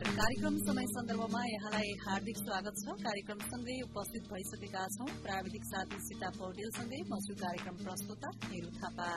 नमस्कार। कार्यक्रम समय सन्दर्भमा यहाँलाई हार्दिक स्वागत छ। कार्यक्रमसँगै उपस्थित भइसकेका छौं। प्राविधिक साथी सीता पौडेलसँगै मसु कार्यक्रम प्रस्तुता थापा।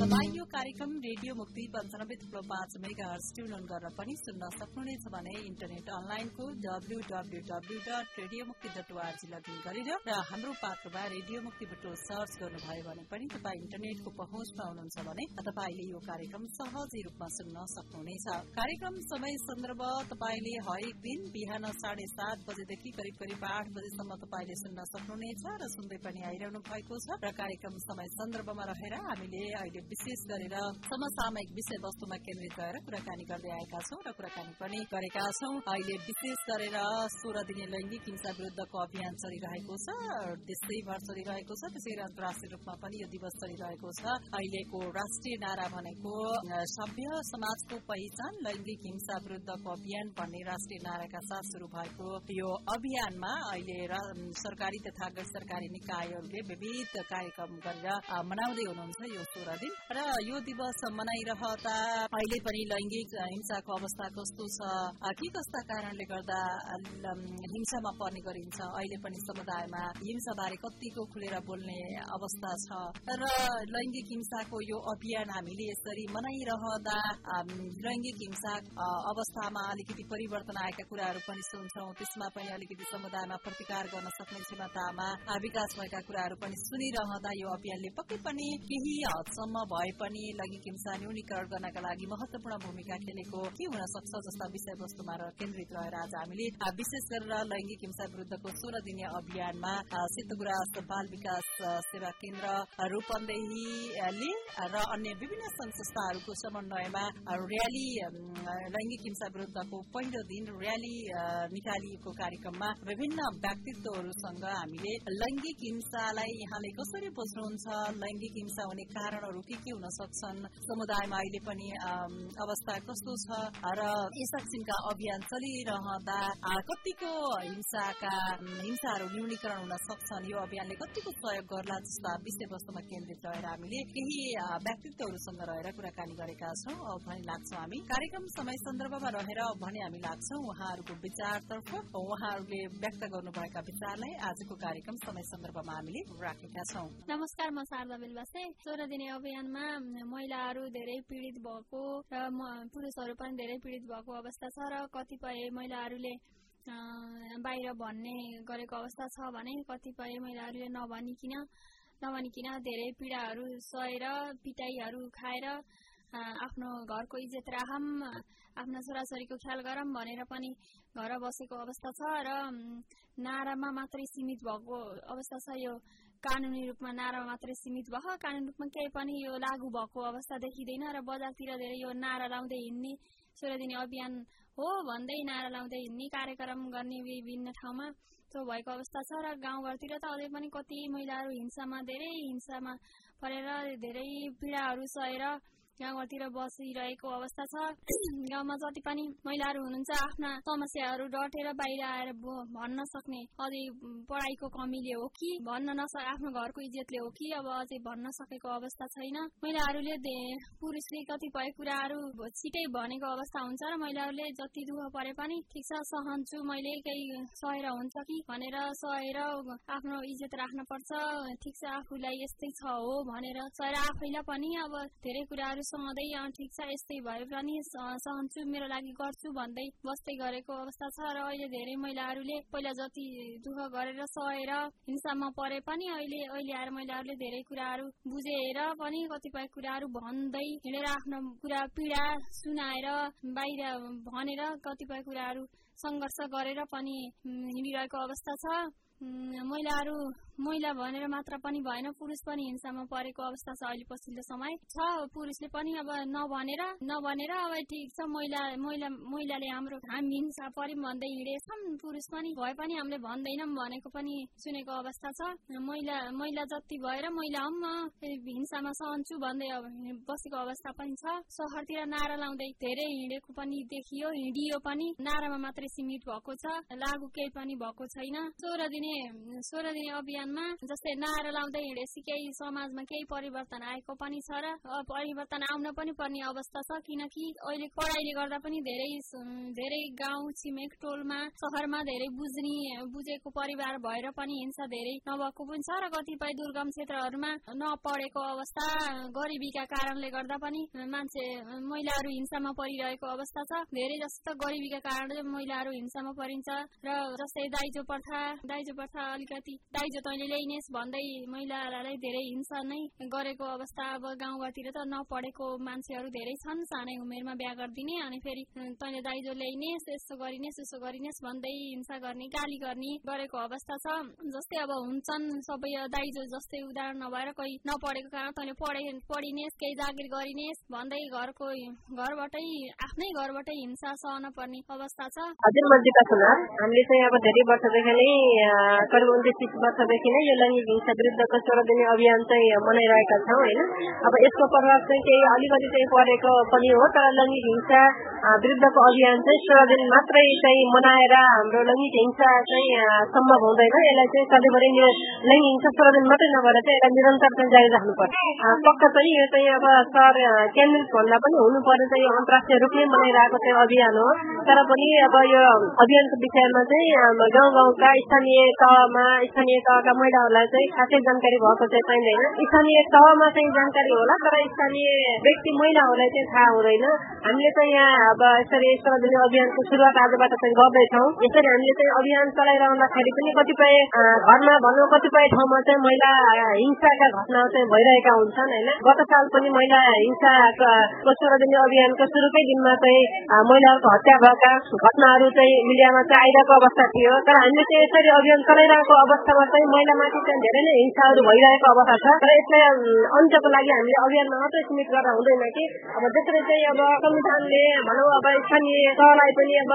तपाईँ यो कार्यक्रम रेडियो मुक्ति पञ्चानब्बे थुप्रो पाँच मेगा ट्युन गरेर पनि सुन्न सक्नुहुनेछ भने इन्टरनेट अनलाइनको W W W dot radio Mukti dot org login गरेर र हाम्रो पात्रमा रेडियो मुक्ति बटो सर्च गर्नुभयो भने पनि तपाईँ इन्टरनेटको पहुँचमा हुनुहुन्छ भने तपाईँले यो कार्यक्रम सहजै रूपमा सुन्न सक्नुहुनेछ। कार्यक्रम समय सन्दर्भ तपाईँले हरेक दिन बिहान साढे सात बजेदेखि करिब करिब आठ बजेसम्म तपाईँले सुन्न सक्नुहुनेछ र सुन्दै पनि आइरहनु भएको छ। र कार्यक्रम समय सन्दर्भमा रहेर हामीले अहिले विशेष गरेर समसामयिक विषय वस्तुमा केन्द्रित रहेर कुराकानी गर्दै आएका छौं र कुराकानी पनि गरेका छौं। अहिले विशेष गरेर सोह्र दिने लैङ्गिक हिंसा विरुद्धको अभियान चलिरहेको छ देशैभर चलिरहेको छ। त्यसै गरी अन्तर्राष्ट्रिय रूपमा पनि यो दिवस चलिरहेको छ। अहिलेको राष्ट्रिय नारा भनेको सभ्य समाजको पहिचान लैङ्गिक हिंसा विरुद्धको अभियान भन्ने राष्ट्रिय नाराका साथ शुरू भएको यो अभियानमा अहिले सरकारी तथा गैर सरकारी निकायहरूले विविध कार्यक्रम गरेर मनाउँदै हुनुहुन्छ यो सोह्र दिन। र यो दिवस मनाइरहँदा अहिले पनि लैङ्गिक हिंसाको अवस्था कस्तो छ? के कस्ता कारणले गर्दा हिंसामा पर्ने गरिन्छ? अहिले पनि समुदायमा हिंसाबारे कतिको खुलेर बोल्ने अवस्था छ? र लैङ्गिक हिंसाको यो अभियान हामीले यसरी मनाइरहँदा लैङ्गिक हिंसा अवस्थामा अलिकति परिवर्तन आएका कुराहरू पनि सुन्छौँ। त्यसमा पनि अलिकति समुदायमा प्रतिकार गर्न सक्ने क्षमतामा विकास भएका कुराहरू पनि सुनिरहँदा यो अभियानले पक्कै पनि केही हदसम्म भए पनि लैङ्गिक हिंसा न्यूनीकरण गर्नका लागि महत्वपूर्ण भूमिका खेलेको के हुन सक्छ जस्ता विषयवस्तुमा केन्द्रित रहेर आज हामीले विशेष गरेर लैङ्गिक हिंसा विरुद्धको सोह्र दिने अभियानमा सिद्धगुरास बाल विकास सेवा केन्द्र रूपन्देहीले र अन्य विभिन्न संस्थाहरूको समन्वयमा र्याली हिंसा विरुद्धको पहिलो दिन र्याली निकालिएको कार्यक्रममा विभिन्न व्यक्तित्वहरूसँग हामीले लैङ्गिक हिंसालाई यहाँले कसरी बुझ्नुहुन्छ लैङ्गिक हिंसा हुने कारणहरू के के हुन सक्छन् समुदायमा अहिले पनि अवस्था कस्तो छ र यस किसिमका अभियान चलिरहँदा कतिको हिंसाका हिंसाहरू न्यूनीकरण हुन सक्छन् यो अभियानले कतिको सहयोग गर्ला जस्ता विषयवस्तुमा केन्द्रित रहेर हामीले केही व्यक्तित्वहरूसँग रहेर कुराकानी गरेका छौँ लाग्छौँ हामी कार्यक्रम समय सन्दर्भमा रहेर भने हामी लाग्छौँ उहाँहरूको विचारतर्फ उहाँहरूले व्यक्त गर्नुभएका विचारलाई आजको कार्यक्रम समय सन्दर्भमा हामीले राखेका छौँ। नमस्कार म शारदा बेलबासे सोह्र दिने अभियानमा महिलाहरू धेरै पीड़ित भएको र पुरुषहरू पनि धेरै पीड़ित भएको अवस्था छ र कतिपय महिलाहरूले बाहिर भन्ने गरेको अवस्था छ भने कतिपय महिलाहरूले नभनिकन नभनिकन धेरै पीडाहरू सहेर पिटाईहरू खाएर आफ्नो घरको इज्जत राखम आफ्ना छोराछोरीको ख्याल गरौँ भनेर पनि घर बसेको अवस्था छ र नारामा मात्रै सीमित भएको अवस्था छ। यो कानुनी रूपमा नारामा मात्रै सीमित भयो। कानुनी रूपमा केही पनि यो लागू भएको अवस्था देखिँदैन र बजारतिर धेरै यो नारा लाउँदै हिँड्ने सोह्र दिने अभियान हो भन्दै नारा लाउँदै हिँड्ने कार्यक्रम गर्ने विभिन्न ठाउँमा त्यो भएको अवस्था छ र गाउँघरतिर त अझै पनि कति महिलाहरू हिंसामा धेरै हिंसामा परेर धेरै पीडाहरू सहेर गाउँघरतिर बसिरहेको अवस्था छ। गाउँमा जति पनि महिलाहरू हुनुहुन्छ आफ्ना समस्याहरू डटेर बाहिर आएर भन्न सक्ने अझै पढाइको कमीले हो कि भन्न नस आफ्नो घरको इज्जतले हो कि अब अझै भन्न सकेको अवस्था छैन। महिलाहरूले पुरुषले कतिपय कुराहरू छिटै भनेको अवस्था हुन्छ र महिलाहरूले जति दुःख परे पनि ठिक छ सहन्छु मैले केही सहेर हुन्छ कि? भनेर सहेर आफ्नो इज्जत राख्न पर्छ। ठिक छ आफूलाई यस्तै छ हो भनेर सहेर आफैलाई पनि अब धेरै कुराहरू सहँदै ठिक छ यस्तै भए पनि सहन्छु मेरो लागि गर्छु भन्दै बस्दै गरेको अवस्था छ र अहिले धेरै महिलाहरूले पहिला जति दुःख गरेर सहेर हिंसामा परे पनि अहिले अहिले आएर महिलाहरूले धेरै कुराहरू बुझेर पनि कतिपय कुराहरू भन्दै हिँडेर आफ्नो कुरा पीडा सुनाएर बाहिर भनेर कतिपय कुराहरू सङ्घर्ष गरेर पनि हिँडिरहेको अवस्था छ महिलाहरू महिला भनेर मात्र पनि भएन पुरुष पनि हिंसामा परेको अवस्था छ अहिले पछिल्लो समय। छ पुरुषले पनि अब नभनेर नभनेर अब ठिक छ महिला महिला महिलाले हाम्रो हामी हिंसा पर्यौँ भन्दै हिँडेछौँ पुरुष पनि भए पनि हामीले भन्दैनौँ भनेको पनि सुनेको अवस्था छ। महिला महिला जति भएर महिला हम हिंसामा सहन्छु भन्दै बसेको अवस्था पनि छ। सहरतिर नारा लाउँदै धेरै हिँडेको पनि देखियो हिँडियो पनि। नारामा मात्रै सीमित भएको छ लागु केही पनि भएको छैन। सोह्र दिने सोह्र दिने अभियान अभियानमा जस्तै नारा लाउँदै हिँडेपछि केही समाजमा केही परिवर्तन आएको पनि छ र परिवर्तन आउन पनि पर्ने अवस्था छ किनकि अहिले पढाइले गर्दा पनि धेरै धेरै गाउँ छिमेक टोलमा सहरमा धेरै बुझ्ने बुझेको परिवार भएर पनि हिंसा धेरै नभएको पनि छ र कतिपय दुर्गम क्षेत्रहरूमा नपढेको अवस्था गरिबीका कारणले गर्दा पनि मान्छे महिलाहरू हिंसामा परिरहेको अवस्था छ धेरै जस्तो गरिबीका कारणले महिलाहरू हिंसामा परिन्छ र जस्तै दाइजो प्रथा दाइजो प्रथा अलिकति दाइजो तैँले ल्याइनेस् भन्दै महिलालाई धेरै हिंसा नै गरेको अवस्था अब गाउँघरतिर त नपढेको मान्छेहरू धेरै छन्। सानै उमेरमा बिहा गरिदिने अनि फेरि तैँले दाइजो ल्याइनेस् यस्तो गरिनेस् यसो गरिनेस् भन्दै हिंसा गर्ने गाली गर्ने गरेको अवस्था छ। जस्तै अब हुन्छन् सबै दाइजो जस्तै उदाहरण नभएर कोही नपढेको कारण तैँले पढे पढिनेस् केही जागिर गरिनेस् भन्दै घरको घरबाटै आफ्नै घरबाटै हिंसा सहन पर्ने अवस्था छ। हजुर हामीले चाहिँ अब धेरै वर्षदेखि नै करिब उन्तिस तिस वर्षदेखि नै यो लैङ्गिक हिंसा विरुद्धको सोह्र दिने अभियान चाहिँ मनाइरहेका छौँ होइन अब यसको प्रभाव चाहिँ केही अलिकति चाहिँ परेको पनि हो तर लैङ्गिक हिंसा विरुद्धको अभियान चाहिँ सोह्र दिन मात्रै चाहिँ मनाएर हाम्रो लैङ्गिक हिंसा चाहिँ सम्भव हुँदैन यसलाई चाहिँ सधैँभरि लैङ्गिक हिंसा सोह्र दिन मात्रै नभएर चाहिँ यसलाई निरन्तर चाहिँ जारी राख्नुपर्छ पक्का पनि यो चाहिँ अब सर केन्द्रित भन्दा पनि हुनु पर्ने चाहिँ अन्तर्राष्ट्रिय रूपमै मनाइरहेको चाहिँ अभियान हो तर पनि अब यो अभियानको विषयमा चाहिँ गाउँ गाउँका स्थानीय तहमा स्थानीय तहका महिलाहरूलाई चाहिँ खासै जानकारी भएको चाहिँ पाइँदैन स्थानीय तहमा चाहिँ जानकारी होला तर स्थानीय व्यक्ति महिलाहरूलाई चाहिँ थाहा हुँदैन हामीले चाहिँ यहाँ अब यसरी दिने अभियानको सुरुवात आजबाट चाहिँ गर्दैछौँ यसरी हामीले चाहिँ अभियान चलाइरहँदाखेरि पनि कतिपय घरमा भनौँ कतिपय ठाउँमा चाहिँ महिला हिंसाका घटनाहरू चाहिँ भइरहेका हुन्छन् होइन गत साल पनि महिला हिंसाको दिने अभियानको सुरुकै दिनमा चाहिँ महिलाहरूको हत्या भएका घटनाहरू चाहिँ मिडियामा चाहिँ आइरहेको अवस्था थियो तर हामीले चाहिँ यसरी अभियान चलाइरहेको अवस्थामा चाहिँ महिलामाथि चाहिँ धेरै नै हिंसाहरू भइरहेको अवस्था छ तर यसलाई अन्त्यको लागि हामीले अभियानमा मात्रै सीमित गरेर हुँदैन कि अब जसरी चाहिँ अब संविधानले भनौँ अब स्थानीय तहलाई पनि अब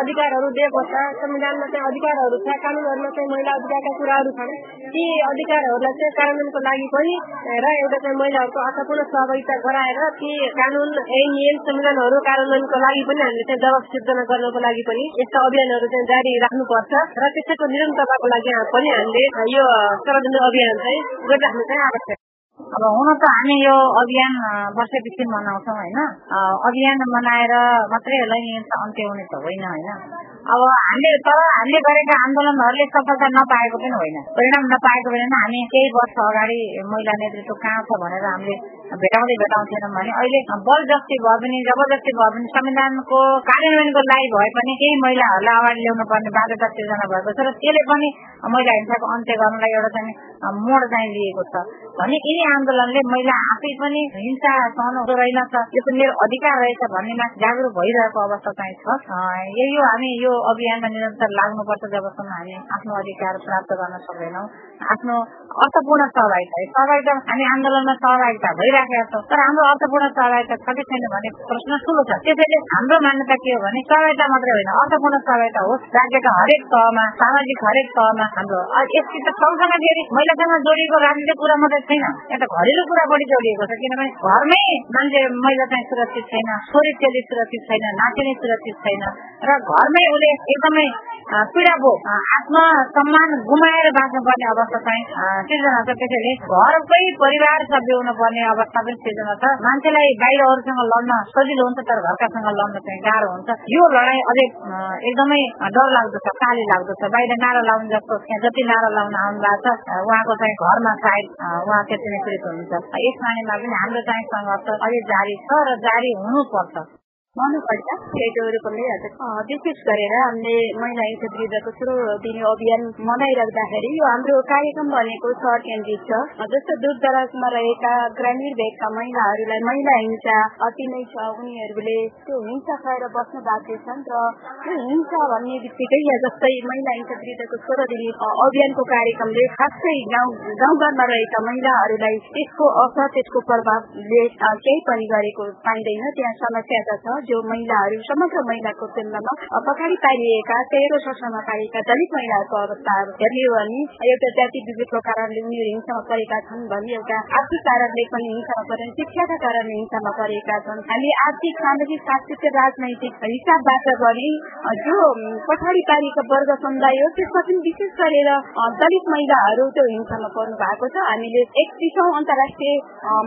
अधिकारहरू दिएको छ संविधानमा चाहिँ अधिकारहरू छ कानुनहरूमा चाहिँ महिला अधिकारका कुराहरू छन् ती अधिकारहरूलाई चाहिँ लागि पनि र एउटा चाहिँ महिलाहरूको अर्थपूर्ण सहभागिता गराएर ती कानुन ऐन नियम संविधानहरू कार्यान्वयनको लागि पनि हामीले चाहिँ जवाब सिर्जना गर्नको लागि पनि यस्ता अभियानहरू चाहिँ जारी राख्नुपर्छ र त्यसैको निरन्तरताको लागि पनि हामीले यो सर्वजनिक अभियान चाहिँ गरिराख्नु चाहिँ आवश्यक अब हुन त हामी यो अभियान वर्षपछि मनाउँछौँ होइन अभियान मनाएर मात्रै लैङ्गिक अन्त्य हुने त होइन होइन अब हामीले तर हामीले गरेका आन्दोलनहरूले सफलता नपाएको पनि होइन। परिणाम नपाएको पनि हामी केही वर्ष अगाडि महिला नेतृत्व कहाँ छ भनेर हामीले भेटाउँदै भेटाउँथेनौँ भने अहिले बल जस्ती भए पनि जबरजस्ती भए पनि संविधानको कार्यान्वयनको लागि भए पनि केही महिलाहरूलाई अगाडि ल्याउनु पर्ने बाध्यता सिर्जना भएको छ र त्यसले पनि महिला हिंसाको अन्त्य गर्नलाई एउटा चाहिँ मोड चाहिँ लिएको छ। भने यिनी आन्दोलनले महिला आफै पनि हिंसा सहन रहेनछ यो पनि मेरो अधिकार रहेछ भन्नेमा जागरुक भइरहेको अवस्था चाहिँ छ। यही हो हामी यो अभियानमा निरन्तर लाग्नुपर्छ जबसम्म हामी आफ्नो अधिकार प्राप्त गर्न सक्दैनौँ। आफ्नो अर्थपूर्ण सहभागिता। सहभागिता हामी आन्दोलनमा सहभागिता भइराखेका छौँ तर हाम्रो अर्थपूर्ण सहभागिता छ कि छैन भन्ने प्रश्न ठुलो छ। त्यसैले हाम्रो मान्यता के हो भने सहभागिता मात्रै होइन अर्थपूर्ण सहभागिता होस् राज्यका हरेक तहमा सामाजिक हरेक तहमा हाम्रो यससित सँगसँगै फेरि महिलासँग जोडिएको राजनीतिक कुरा मात्रै छैन यहाँ त घरेलु कुरा बढी जोडिएको छ किनभने घरमै मान्छे महिला चाहिँ सुरक्षित छैन छोरी चेली सुरक्षित छैन नातिनी सुरक्षित छैन र घरमै उसले एकदमै पीडा भोग आत्म सम्मान गुमाएर बाँच्नुपर्ने अवस्था चाहिँ सिर्जना छ त्यसैले घरकै परिवार सभ्य हुनुपर्ने अवस्था पनि सिर्जना छ। मान्छेलाई बाहिर अरूसँग लड्न सजिलो हुन्छ तर घरकासँग लड्न चाहिँ गाह्रो हुन्छ। यो लडाई अझै एकदमै डर लाग्दो छ काली लाग्दो छ। बाहिर नारा लाउनु जस्तो त्यहाँ जति नारा लाउन आउनु भएको छ उहाँको चाहिँ घरमा सायद उहाँ त्यति नै पीडित हुनुहुन्छ। यस मानेमा पनि हाम्रो चाहिँ सङ्घर्ष अझै जारी छ र जारी हुनुपर्छ। भन्नुपर्छ केटो रूपले विशेष गरेर हामीले महिला विरुद्धको सुरु दिने अभियान मनाइराख्दाखेरि यो हाम्रो कार्यक्रम भनेको सहर केन्द्रित छ जस्तो दूर दराजमा रहेका ग्रामीण भेगका महिलाहरूलाई महिला हिंसा अति नै छ उनीहरूले त्यो हिंसा खाएर बस्न बाध्य छन् र त्यो हिंसा भन्ने बित्तिकै या जस्तै महिला विरुद्धको सोह्र दिने अभियानको कार्यक्रमले खासै गाउँ गाउँघरमा रहेका महिलाहरूलाई त्यसको असर त्यसको प्रभावले केही पनि गरेको पाइँदैन त्यहाँ समस्या त छ जो महिलाहरू समग्र महिलाको तुलनामा पछाडि पारिएका तेह्र शोषणमा पारिएका दलित महिलाहरूको अवस्थाहरू हेर्ने हो भने एउटा जाति विवेकको कारणले उनीहरू हिंसामा परेका छन् भने एउटा आर्थिक कारणले पनि हिंसामा परे शिक्षाका कारणले हिंसामा परेका छन्। हामी आर्थिक सामाजिक सांस्कृतिक राजनैतिक हिसाबबाट पनि जो पछाडि पारिएका वर्ग समुदाय हो त्यसमा पनि विशेष गरेर दलित महिलाहरू त्यो हिंसामा पर्नु भएको छ। हामीले एकतिसौँ अन्तर्राष्ट्रिय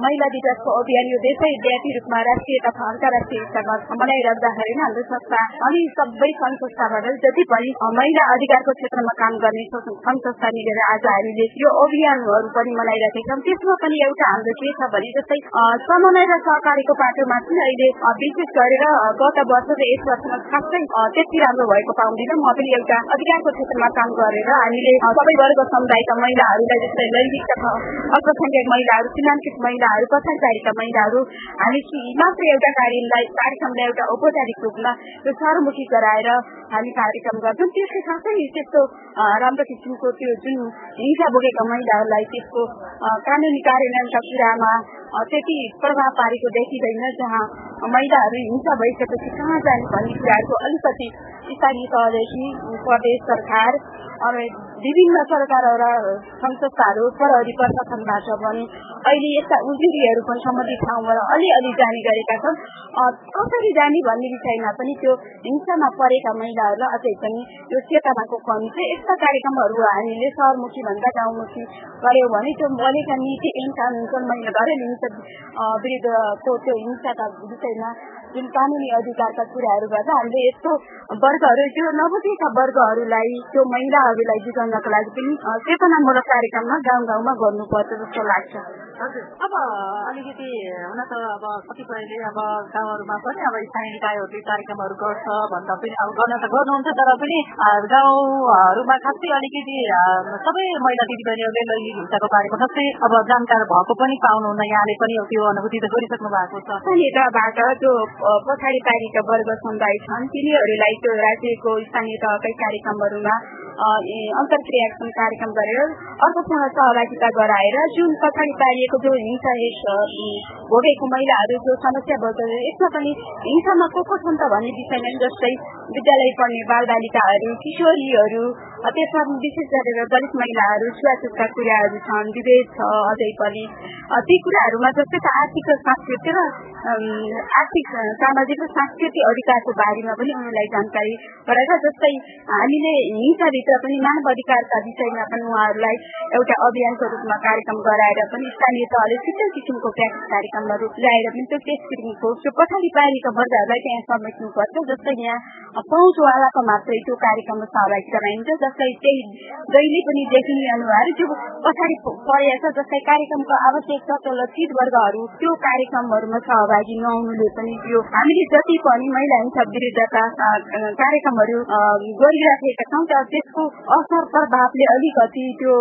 महिला दिवसको अभियान यो देशैव्यापी रूपमा राष्ट्रिय तथा अन्तर्राष्ट्रिय स्तरमा मनाइराख्दाखेरि हाम्रो संस्था अनि सबै सङ्घ संस्थाबाट जति पनि महिला अधिकारको क्षेत्रमा काम गर्ने सङ्घ संस्था मिलेर आज हामीले यो अभियानहरू पनि मनाइराखेका छौँ त्यसमा पनि एउटा हाम्रो के छ भने जस्तै समन्वय र सहकारीको पाटोमा चाहिँ अहिले विशेष गरेर गत वर्ष र यस वर्षमा खासै त्यति राम्रो भएको पाउँदिनँ म पनि एउटा अधिकारको क्षेत्रमा काम गरेर हामीले सबै वर्ग समुदायका महिलाहरूलाई जस्तै लैङ्गिक तथा अल्पसंख्यक महिलाहरू सीमाङ्कित महिलाहरू पछाडि पारेका महिलाहरू हामी मात्र एउटा कार्यलाई कार्यक्रमलाई एउटा औपचारिक रूपमा त्यो सर्वमुखी गराएर हामी कार्यक्रम गर्छौँ। त्यसको साथै त्यस्तो राम्रो किसिमको त्यो जुन हिंसा बोकेका महिलाहरूलाई त्यसको कानुनी कार्यान्वयनका कुरामा त्यति प्रभाव पारेको देखिँदैन जहाँ महिलाहरू हिंसा भइसकेपछि कहाँ जाने भन्ने कुराहरूको अलिकति स्थानीय तहदेखि प्रदेश सरकार विभिन्न सरकार र संस्थाहरू प्रहरी प्रशासनबाट पनि अहिले यस्ता उजुरीहरू पनि सम्बन्धित ठाउँबाट अलिअलि जाने गरेका छन्। कसरी जाने भन्ने विषयमा पनि त्यो हिंसामा परेका महिलाहरूलाई अझै पनि त्यो चेतनाको कमी छ। यस्ता कार्यक्रमहरू हामीले सहरमुखी भन्दा गाउँमुखी गर्यौँ भने त्यो बनेका नीति ऐन कानुन महिला घरेलु हिंसा विरुद्धको त्यो हिंसाका विषयमा जुन कानुनी अधिकारका कुराहरू गर्दा हामीले यस्तो वर्गहरू जो नबुझेका वर्गहरूलाई त्यो महिलाहरूलाई बुझाउनको लागि पनि चेतनामूलक कार्यक्रममा गाउँ गाउँमा गर्नुपर्छ जस्तो लाग्छ अब अलिकति हुन त अब कतिपयले अब गाउँहरूमा पनि अब स्थानीय निकायहरूले कार्यक्रमहरू गर्छ भन्दा पनि। अब गर्न त गर्नुहुन्छ तर पनि गाउँहरूमा खासै अलिकति सबै महिला दिदीबहिनीहरूले लैङ्गिक हिंसाको बारेमा खासै अब जानकार भएको पनि पाउनुहुन्न। यहाँले पनि त्यो अनुभूति त गरिसक्नु भएको छ। स्थानीय तहबाट जो पछाडि पारिएका वर्ग समुदाय छन् तिनीहरूलाई त्यो राज्यको स्थानीय तहकै कार्यक्रमहरूमा अन्तर्क्रियात्मक कार्यक्रम गरेर अर्थपूर्ण सहभागिता गराएर जुन पछाडि पारिएको जो हिंसा भोगेको महिलाहरू जो समस्या भोग्छ यसमा पनि हिंसामा को को छन् त भन्ने विषयमा जस्तै विद्यालय पढ्ने बाल बालिकाहरू किशोरीहरू त्यसमा विशेष गरेर दलित महिलाहरू छुवाछुतका कुराहरू छन् विभेद छ अझै पनि। ती कुराहरूमा जस्तै त आर्थिक र सांस्कृतिक र आर्थिक सामाजिक र सांस्कृतिक अधिकारको बारेमा पनि उनीहरूलाई जानकारी गराएर जस्तै हामीले हिंसाभित्र पनि मानव अधिकारका विषयमा पनि उहाँहरूलाई एउटा अभियानको रूपमा कार्यक्रम गराएर पनि स्थानीय तहले छुट्टै किसिमको कार्यक्रमहरू ल्याएर पनि त्यो त्यस किसिमको त्यो पछाडि पारेका वर्गहरूलाई त्यहाँ समेट्नुपर्छ जस्तै यहाँ पहुँचवालाको मात्रै त्यो कार्यक्रममा सहभागी गराइन्छ जस्तै त्यही जहिले पनि देखिने अनुहार त्यो पछाडि परेको छ जस्तै कार्यक्रमको आवश्यक छ लक्षित वर्गहरू त्यो कार्यक्रमहरूमा सहभागी नहुनुले पनि त्यो हामीले जति पनि महिला हिंसा विरुद्धका कार्यक्रमहरू गरिराखेका छौँ तर त्यसको असर प्रभावले अलिकति त्यो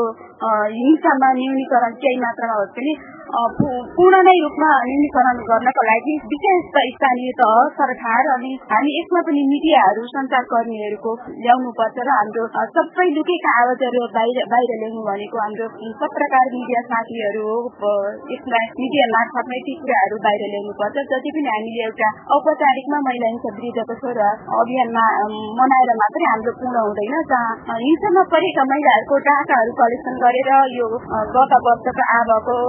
हिंसामा न्यूनीकरण केही मात्रामा होस् पनि पूर्ण नै रूपमा न्यूनीकरण गर्नको लागि विशेष स्थानीय तह सरकार अनि हामी यसमा पनि मिडियाहरू सञ्चारकर्मीहरूको ल्याउनु पर्छ र हाम्रो सबै लुकेका आवाजहरू बाहिर बाहिर ल्याउनु भनेको हाम्रो पत्रकार मिडिया साथीहरू हो यसलाई मिडिया मार्फत नै ती कुराहरू बाहिर ल्याउनु पर्छ जति पनि हामीले एउटा औपचारिकमा महिला हिंसा विरुद्धको छोरा अभियानमा मनाएर मात्रै हाम्रो पूर्ण हुँदैन जहाँ हिंसामा परेका महिलाहरूको डाटाहरू कलेक्सन गरेर यो गत वर्षको आबको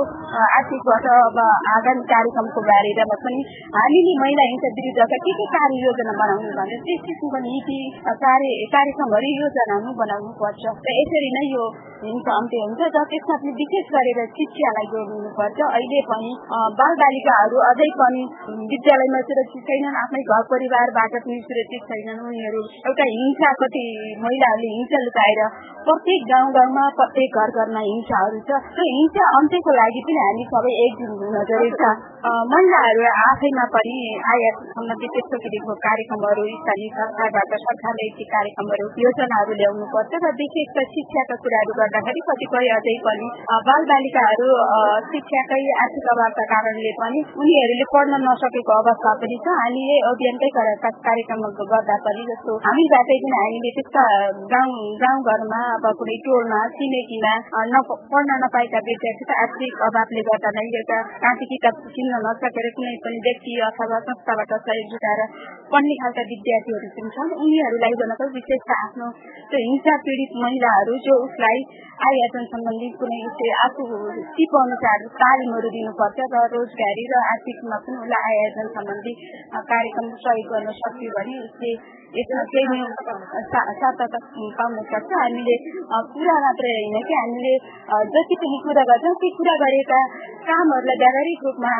आर्थिक अब आगामी कार्यक्रमको बारेमा पनि हामीले महिला हिंसा विरुद्धका के के कार्य योजना बनाउनु भने त्यस किसिमको नीति कार्य कार्यक्रमहरू योजनाहरू बनाउनु पर्छ र यसरी नै यो हिंसा अन्त्य हुन्छ त्यसमा पनि विशेष गरेर शिक्षालाई जोड्नुपर्छ अहिले पनि बाल बालिकाहरू अझै पनि विद्यालयमा सुरक्षित छैनन् आफ्नै घर परिवारबाट पनि सुरक्षित छैनन् उनीहरू एउटा हिंसा कति महिलाहरूले हिंसा लुकाएर प्रत्येक गाउँ गाउँमा प्रत्येक घर घरमा हिंसाहरू छ त्यो हिंसा अन्त्यको लागि पनि हामी सबै एकजुट हुन जरुरी छ महिलाहरू आफैमा पनि आयात सम्बन्धी त्यस्तो किसिमको कार्यक्रमहरू स्थानीय सरकारबाट सरकारले ती कार्यक्रमहरू योजनाहरू ल्याउनु पर्छ र विशेष शिक्षाका कुराहरू गर्दाखेरि कतिपय अझै पनि बाल बालिकाहरू शिक्षाकै आर्थिक अभावका कारणले पनि उनीहरूले पढ्न नसकेको अवस्था पनि छ। हामीले अभियानकै कार्यक्रम गर्दा पनि जस्तो हामीबाटै पनि हामीले त्यस्ता गाउँ गाउँघरमा अब कुनै टोलमा छिमेकीमा पढ्न नपाएका विद्यार्थी आर्थिक अभावले गर्दा नै एउटा काँटी किताब किन्न नसकेर कुनै पनि व्यक्ति अथवा संस्थाबाट सहयोग जुटाएर पढ्ने खालका विद्यार्थीहरू पनि छन्। उनीहरूलाई भनेको विशेष आफ्नो हिंसा पीडित महिलाहरू जो उसलाई आयोजन सम्बन्धी कुनै आफू सिप अनुसार तालिमहरू दिनुपर्छ र रोजगारी र आर्थिकमा पनि उसलाई आयोजन सम्बन्धी कार्यक्रम सहयोग गर्न सक्यो भने उसले यसमा केही सहायता पाउन सक्छ। हामीले कुरा मात्रै होइन कि हामीले जति पनि कुरा गर्छौँ ती कुरा गरेका कामहरूलाई व्यावहारिक रूपमा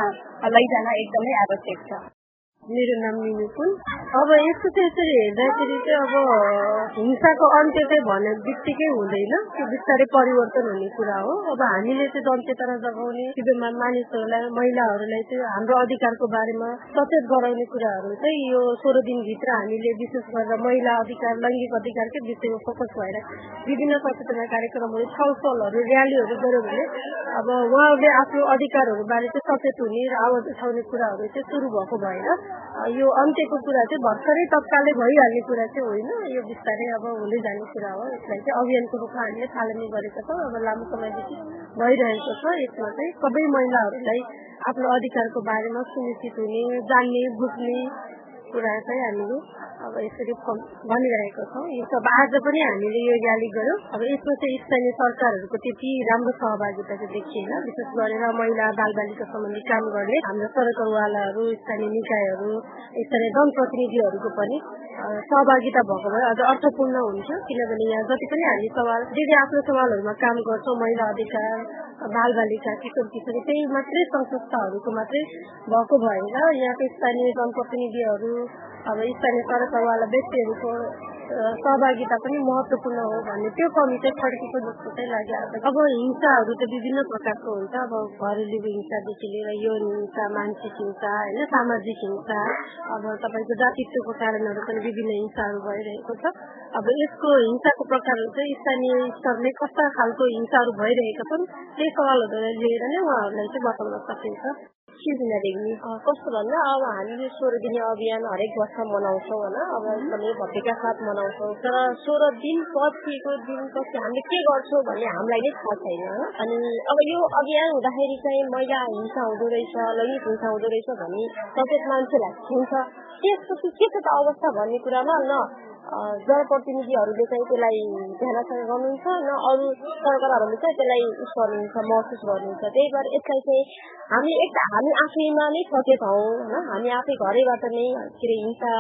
लैजान एकदमै आवश्यक छ। मेरो नाम मिनुकुल अब यस्तो चाहिँ यसरी हेर्दाखेरि चाहिँ अब हिंसाको अन्त्य चाहिँ भने बित्तिकै हुँदैन। त्यो बिस्तारै परिवर्तन हुने कुरा हो। अब हामीले चाहिँ जनचेतना जगाउने शिविरमा मानिसहरूलाई महिलाहरूलाई चाहिँ हाम्रो अधिकारको बारेमा सचेत गराउने कुराहरू चाहिँ यो सोह्र दिनभित्र हामीले विशेष गरेर महिला अधिकार लैङ्गिक अधिकारकै विषयमा फोकस भएर विभिन्न सचेतना कार्यक्रमहरू छलफलहरू र्यालीहरू गर्यो भने अब उहाँहरूले आफ्नो अधिकारहरू बारे चाहिँ सचेत हुने र आवाज उठाउने कुराहरू चाहिँ सुरु भएको भएर यो अन्त्यको कुरा चाहिँ भर्खरै तत्कालै भइहाल्ने कुरा चाहिँ होइन। यो बिस्तारै अब हुँदै जाने कुरा हो। यसलाई चाहिँ अभियानको रूपमा हामीले थालनी गरेका छौँ। अब लामो समयदेखि भइरहेको छ। यसमा चाहिँ सबै महिलाहरूलाई आफ्नो अधिकारको बारेमा सुनिश्चित हुने जान्ने बुझ्ने कुरा चाहिँ हामीले अब यसरी भनिरहेको छौँ। यो सब आज पनि हामीले यो र्याली गऱ्यौँ। अब यसमा चाहिँ स्थानीय सरकारहरूको त्यति राम्रो सहभागिता चाहिँ देखिएन। विशेष गरेर महिला बाल बालिका सम्बन्धी काम गर्ने हाम्रो सरकारवालाहरू स्थानीय निकायहरू स्थानीय जनप्रतिनिधिहरूको पनि सहभागिता भएको भए अझ अर्थपूर्ण हुन्छ। किनभने यहाँ जति पनि हामी सवाल जे आफ्नो सवालहरूमा काम गर्छौँ महिला अधिकार बाल बालिका किशोर किशोरी त्यही मात्रै संस्थाहरूको मात्रै भएको भएर यहाँको स्थानीय जनप्रतिनिधिहरू अब स्थानीय सरकारवाला व्यक्तिहरूको सहभागिता पनि महत्वपूर्ण हो भन्ने त्यो कमी चाहिँ फर्केको जस्तो चाहिँ लाग्यो अब हिंसाहरू त विभिन्न प्रकारको हुन्छ अब घरेलु हिंसादेखि लिएर यौन हिंसा मानसिक हिंसा होइन सामाजिक हिंसा अब तपाईँको जातित्वको कारणहरू पनि विभिन्न हिंसाहरू भइरहेको छ अब यसको हिंसाको प्रकारहरू चाहिँ स्थानीय स्तरले कस्ता खालको हिंसाहरू भइरहेका छन् त्यही सवालहरू लिएर नै उहाँहरूलाई चाहिँ बताउन सकिन्छ। कस्तो भन्दा अब हामीले सोह्र दिने अभियान हरेक वर्ष मनाउँछौँ होइन अब एकदमै भव्यका साथ मनाउँछौँ। तर सोह्र दिन पछिको दिन पछि हामीले के गर्छौँ भन्ने हामीलाई नै थाहा छैन अनि अब यो अभियान हुँदाखेरि चाहिँ महिला हिंसा हुँदो रहेछ लैङ्गिक हिंसा हुँदो रहेछ भन्ने सचेत मान्छेलाई हुन्छ। त्यसपछि के छ त अवस्था भन्ने कुरामा न जनप्रतिनिधिहरूले चाहिँ त्यसलाई ध्यानसँग गर्नुहुन्छ न अरू सरकारहरूले चाहिँ त्यसलाई उस गर्नुहुन्छ महसुस गर्नुहुन्छ। त्यही भएर यसलाई चाहिँ हामी एक हामी आफैमा नै सचेत हौ होइन? हामी आफै घरैबाट नै के अरे हिंसा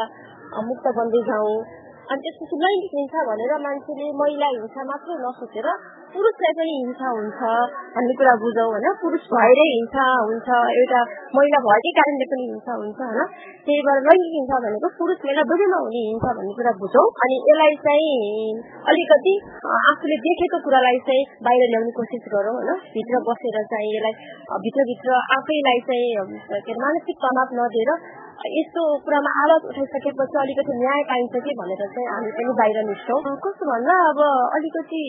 मुक्त बन्दै जाउँ। अनि त्यसपछि लैङ्गिक हिंसा भनेर मान्छेले महिला हिंसा मात्रै नसोचेर पुरुषलाई पनि हिंसा हुन्छ भन्ने कुरा बुझौँ होइन पुरुष भएरै हिंसा हुन्छ एउटा महिला भएकै कारणले पनि हिंसा हुन्छ होइन त्यही भएर लैङ्गिक हिंसा भनेको पुरुष महिला दुवैमा हुने हिंसा भन्ने कुरा बुझौँ अनि यसलाई चाहिँ अलिकति आफूले देखेको कुरालाई चाहिँ बाहिर ल्याउने कोसिस गरौँ होइन भित्र बसेर चाहिँ यसलाई भित्रभित्र आफैलाई चाहिँ के मानसिक तनाव नदिएर यस्तो कुरामा आवाज उठाइसकेपछि अलिकति न्याय पाइन्छ कि भनेर चाहिँ हामी पनि बाहिर निस्छौँ कस्तो भन्दा अब अलिकति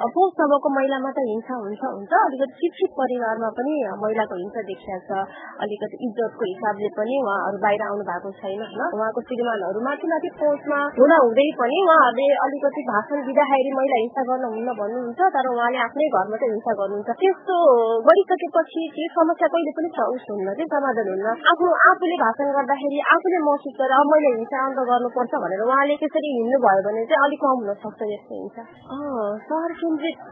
पौषसम्मको महिलामा त हिंसा हुन्छ हुन्छ अलिकति शिक्षित परिवारमा पनि महिलाको हिंसा देखिया छ अलिकति इज्जतको हिसाबले पनि उहाँहरू बाहिर आउनु भएको छैन होइन उहाँको श्रीमानहरू माथि माथि पहुँचमा हुन हुँदै पनि उहाँहरूले अलिकति भाषण दिँदाखेरि महिला हिंसा गर्न हुन्न भन्नुहुन्छ तर उहाँले आफ्नै घरमा चाहिँ हिंसा गर्नुहुन्छ त्यस्तो गरिसकेपछि त्यो समस्या कहिले पनि उस हुन्न चाहिँ समाधान हुन्न आफ्नो आफूले भाषण गर्दाखेरि आफूले महसुस गरेर अब मैले हिंसा अन्त गर्नुपर्छ भनेर उहाँले त्यसरी हिँड्नु भयो भने चाहिँ अलिक कम हुन सक्छ यस्तो हिंसा सहर केन्द्रित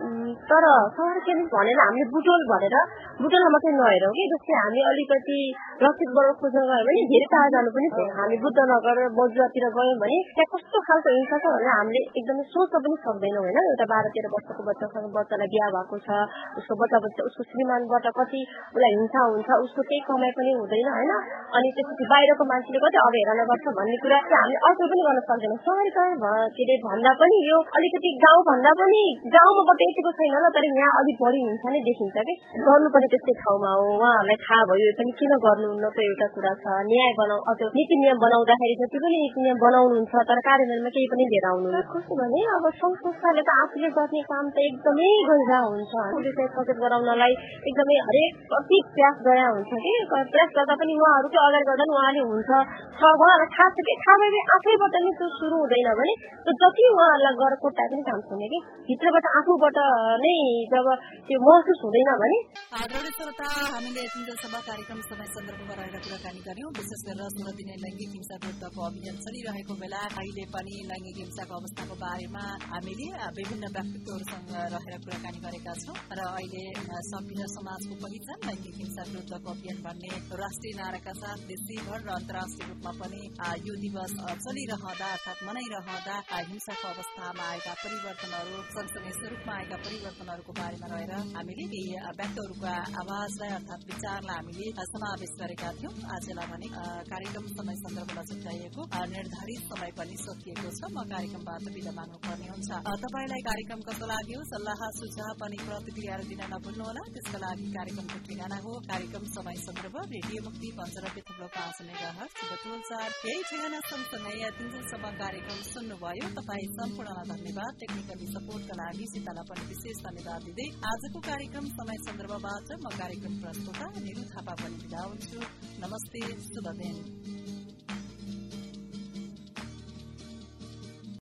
तर सहर केन्द्रित भनेर हामीले बुटोल भनेर बुटोलमा मात्रै नहेरौँ कि जस्तै हामी अलिकति लक्षितबाट खोज्न गयो भने धेरै टाढा जानु पनि हामी बुद्धनगर बजुवातिर गयौँ भने त्यहाँ कस्तो खालको हिंसा छ भनेर हामीले एकदमै सोच्न पनि सक्दैनौँ होइन एउटा बाह्र तेह्र वर्षको बच्चासँग बच्चालाई बिहा भएको छ उसको बच्चा बच्चा उसको श्रीमानबाट कति उसलाई हिंसा हुन्छ उसको केही कमाइ पनि हुँदैन होइन अनि त्यसपछि बाहिरको मान्छेले कति अवहेलना गर्छ भन्ने कुरा चाहिँ हामीले अर्को पनि गर्न सक्दैनौँ। सहरीकरण के अरे भन्दा पनि यो अलिकति गाउँ भन्दा पनि गाउँमा मात्रै यतिको छैन ल तर यहाँ अलिक बढी हिंसा नै देखिन्छ कि? गर्नुपर्ने त्यस्तै ठाउँमा हो उहाँहरूलाई थाहा भयो पनि किन गर्नुहुन्न त एउटा कुरा छ। न्याय बनाउ अझ नीति नियम बनाउँदाखेरि जति पनि नीति नियम बनाउनुहुन्छ तर कार्यान्वयनमा केही पनि लिएर आउनु कस्तो भने अब सङ्घ संस्थाले त आफूले गर्ने काम त एकदमै गरिरहेको हुन्छ। सचेत गराउनलाई एकदमै हरेक कति प्रयास गरे हुन्छ कि? प्रयास गर्दा पनि उहाँहरूकै अगाडि गर्दा उहाँले हुन्छ उहाँहरूलाई थाहा छ कि थाहा भए आफैबाट नै त्यो सुरु हुँदैन भने जति उहाँहरूलाई गएर कोट्टा पनि काम छैन कि भित्रबाट आफूबाट नै जब त्यो महसुस हुँदैन भने हामीले सभा कार्यक्रम समय सन्दर्भमा रहेर कुराकानी गर्यौं विशेष गरेर सोह्र दिने लैङ्गिक हिंसा विरुद्धको अभियान चलिरहेको बेला अहिले पनि लैङ्गिक हिंसाको अवस्थाको बारेमा हामीले विभिन्न व्यक्तित्वहरूसँग रहेर कुराकानी गरेका छौं र अहिले सभ्य समाजको पहिचान लैङ्गिक हिंसा विरुद्धको अभियान भन्ने राष्ट्रिय नाराका साथ देशैभर र अन्तर्राष्ट्रिय रूपमा पनि यो दिवस चलिरहँदा अर्थात मनाइरहँदा हिंसाको अवस्थामा आएका परिवर्तनहरू सँगसँगै स्वरूपमा आएका परिवर्तनहरूको बारेमा रहेर हामीले केही व्यक्तिहरूको आवाजलाई अर्थात विचारलाई हामीले समावेश गरेका थियौं। आजलाई भने कार्यक्रम समय सन्दर्भमा छुट्याइएको निर्धारित समय पनि सकिएको छ। म कार्यक्रमबाट विदा माग्नुपर्ने हुन्छ। तपाईँलाई कार्यक्रम कस्तो लाग्यो सल्लाह सुझाव पनि प्रतिक्रियाहरू दिन नभुल्नुहोला। त्यसका लागि कार्यक्रमको ठेगाना हो। कार्यक्रम समय सन्दर्भ रेडियो मुक्ति पञ्चानब्बे पाँच मेगा यही ठेगाना सँगसँगै तिनसम्म कार्यक्रम सुन्नुभयो? तपाईँ सम्पूर्णलाई धन्यवाद। टेक्निकली सपोर्टका लागि सीतालाई पनि विशेष धन्यवाद दिँदै आजको कार्यक्रम समय सन्दर्भबाट म कार्यक्रम प्रस्तुता निरु थापा पनि बिदा हुन्छु नमस्ते। शुभ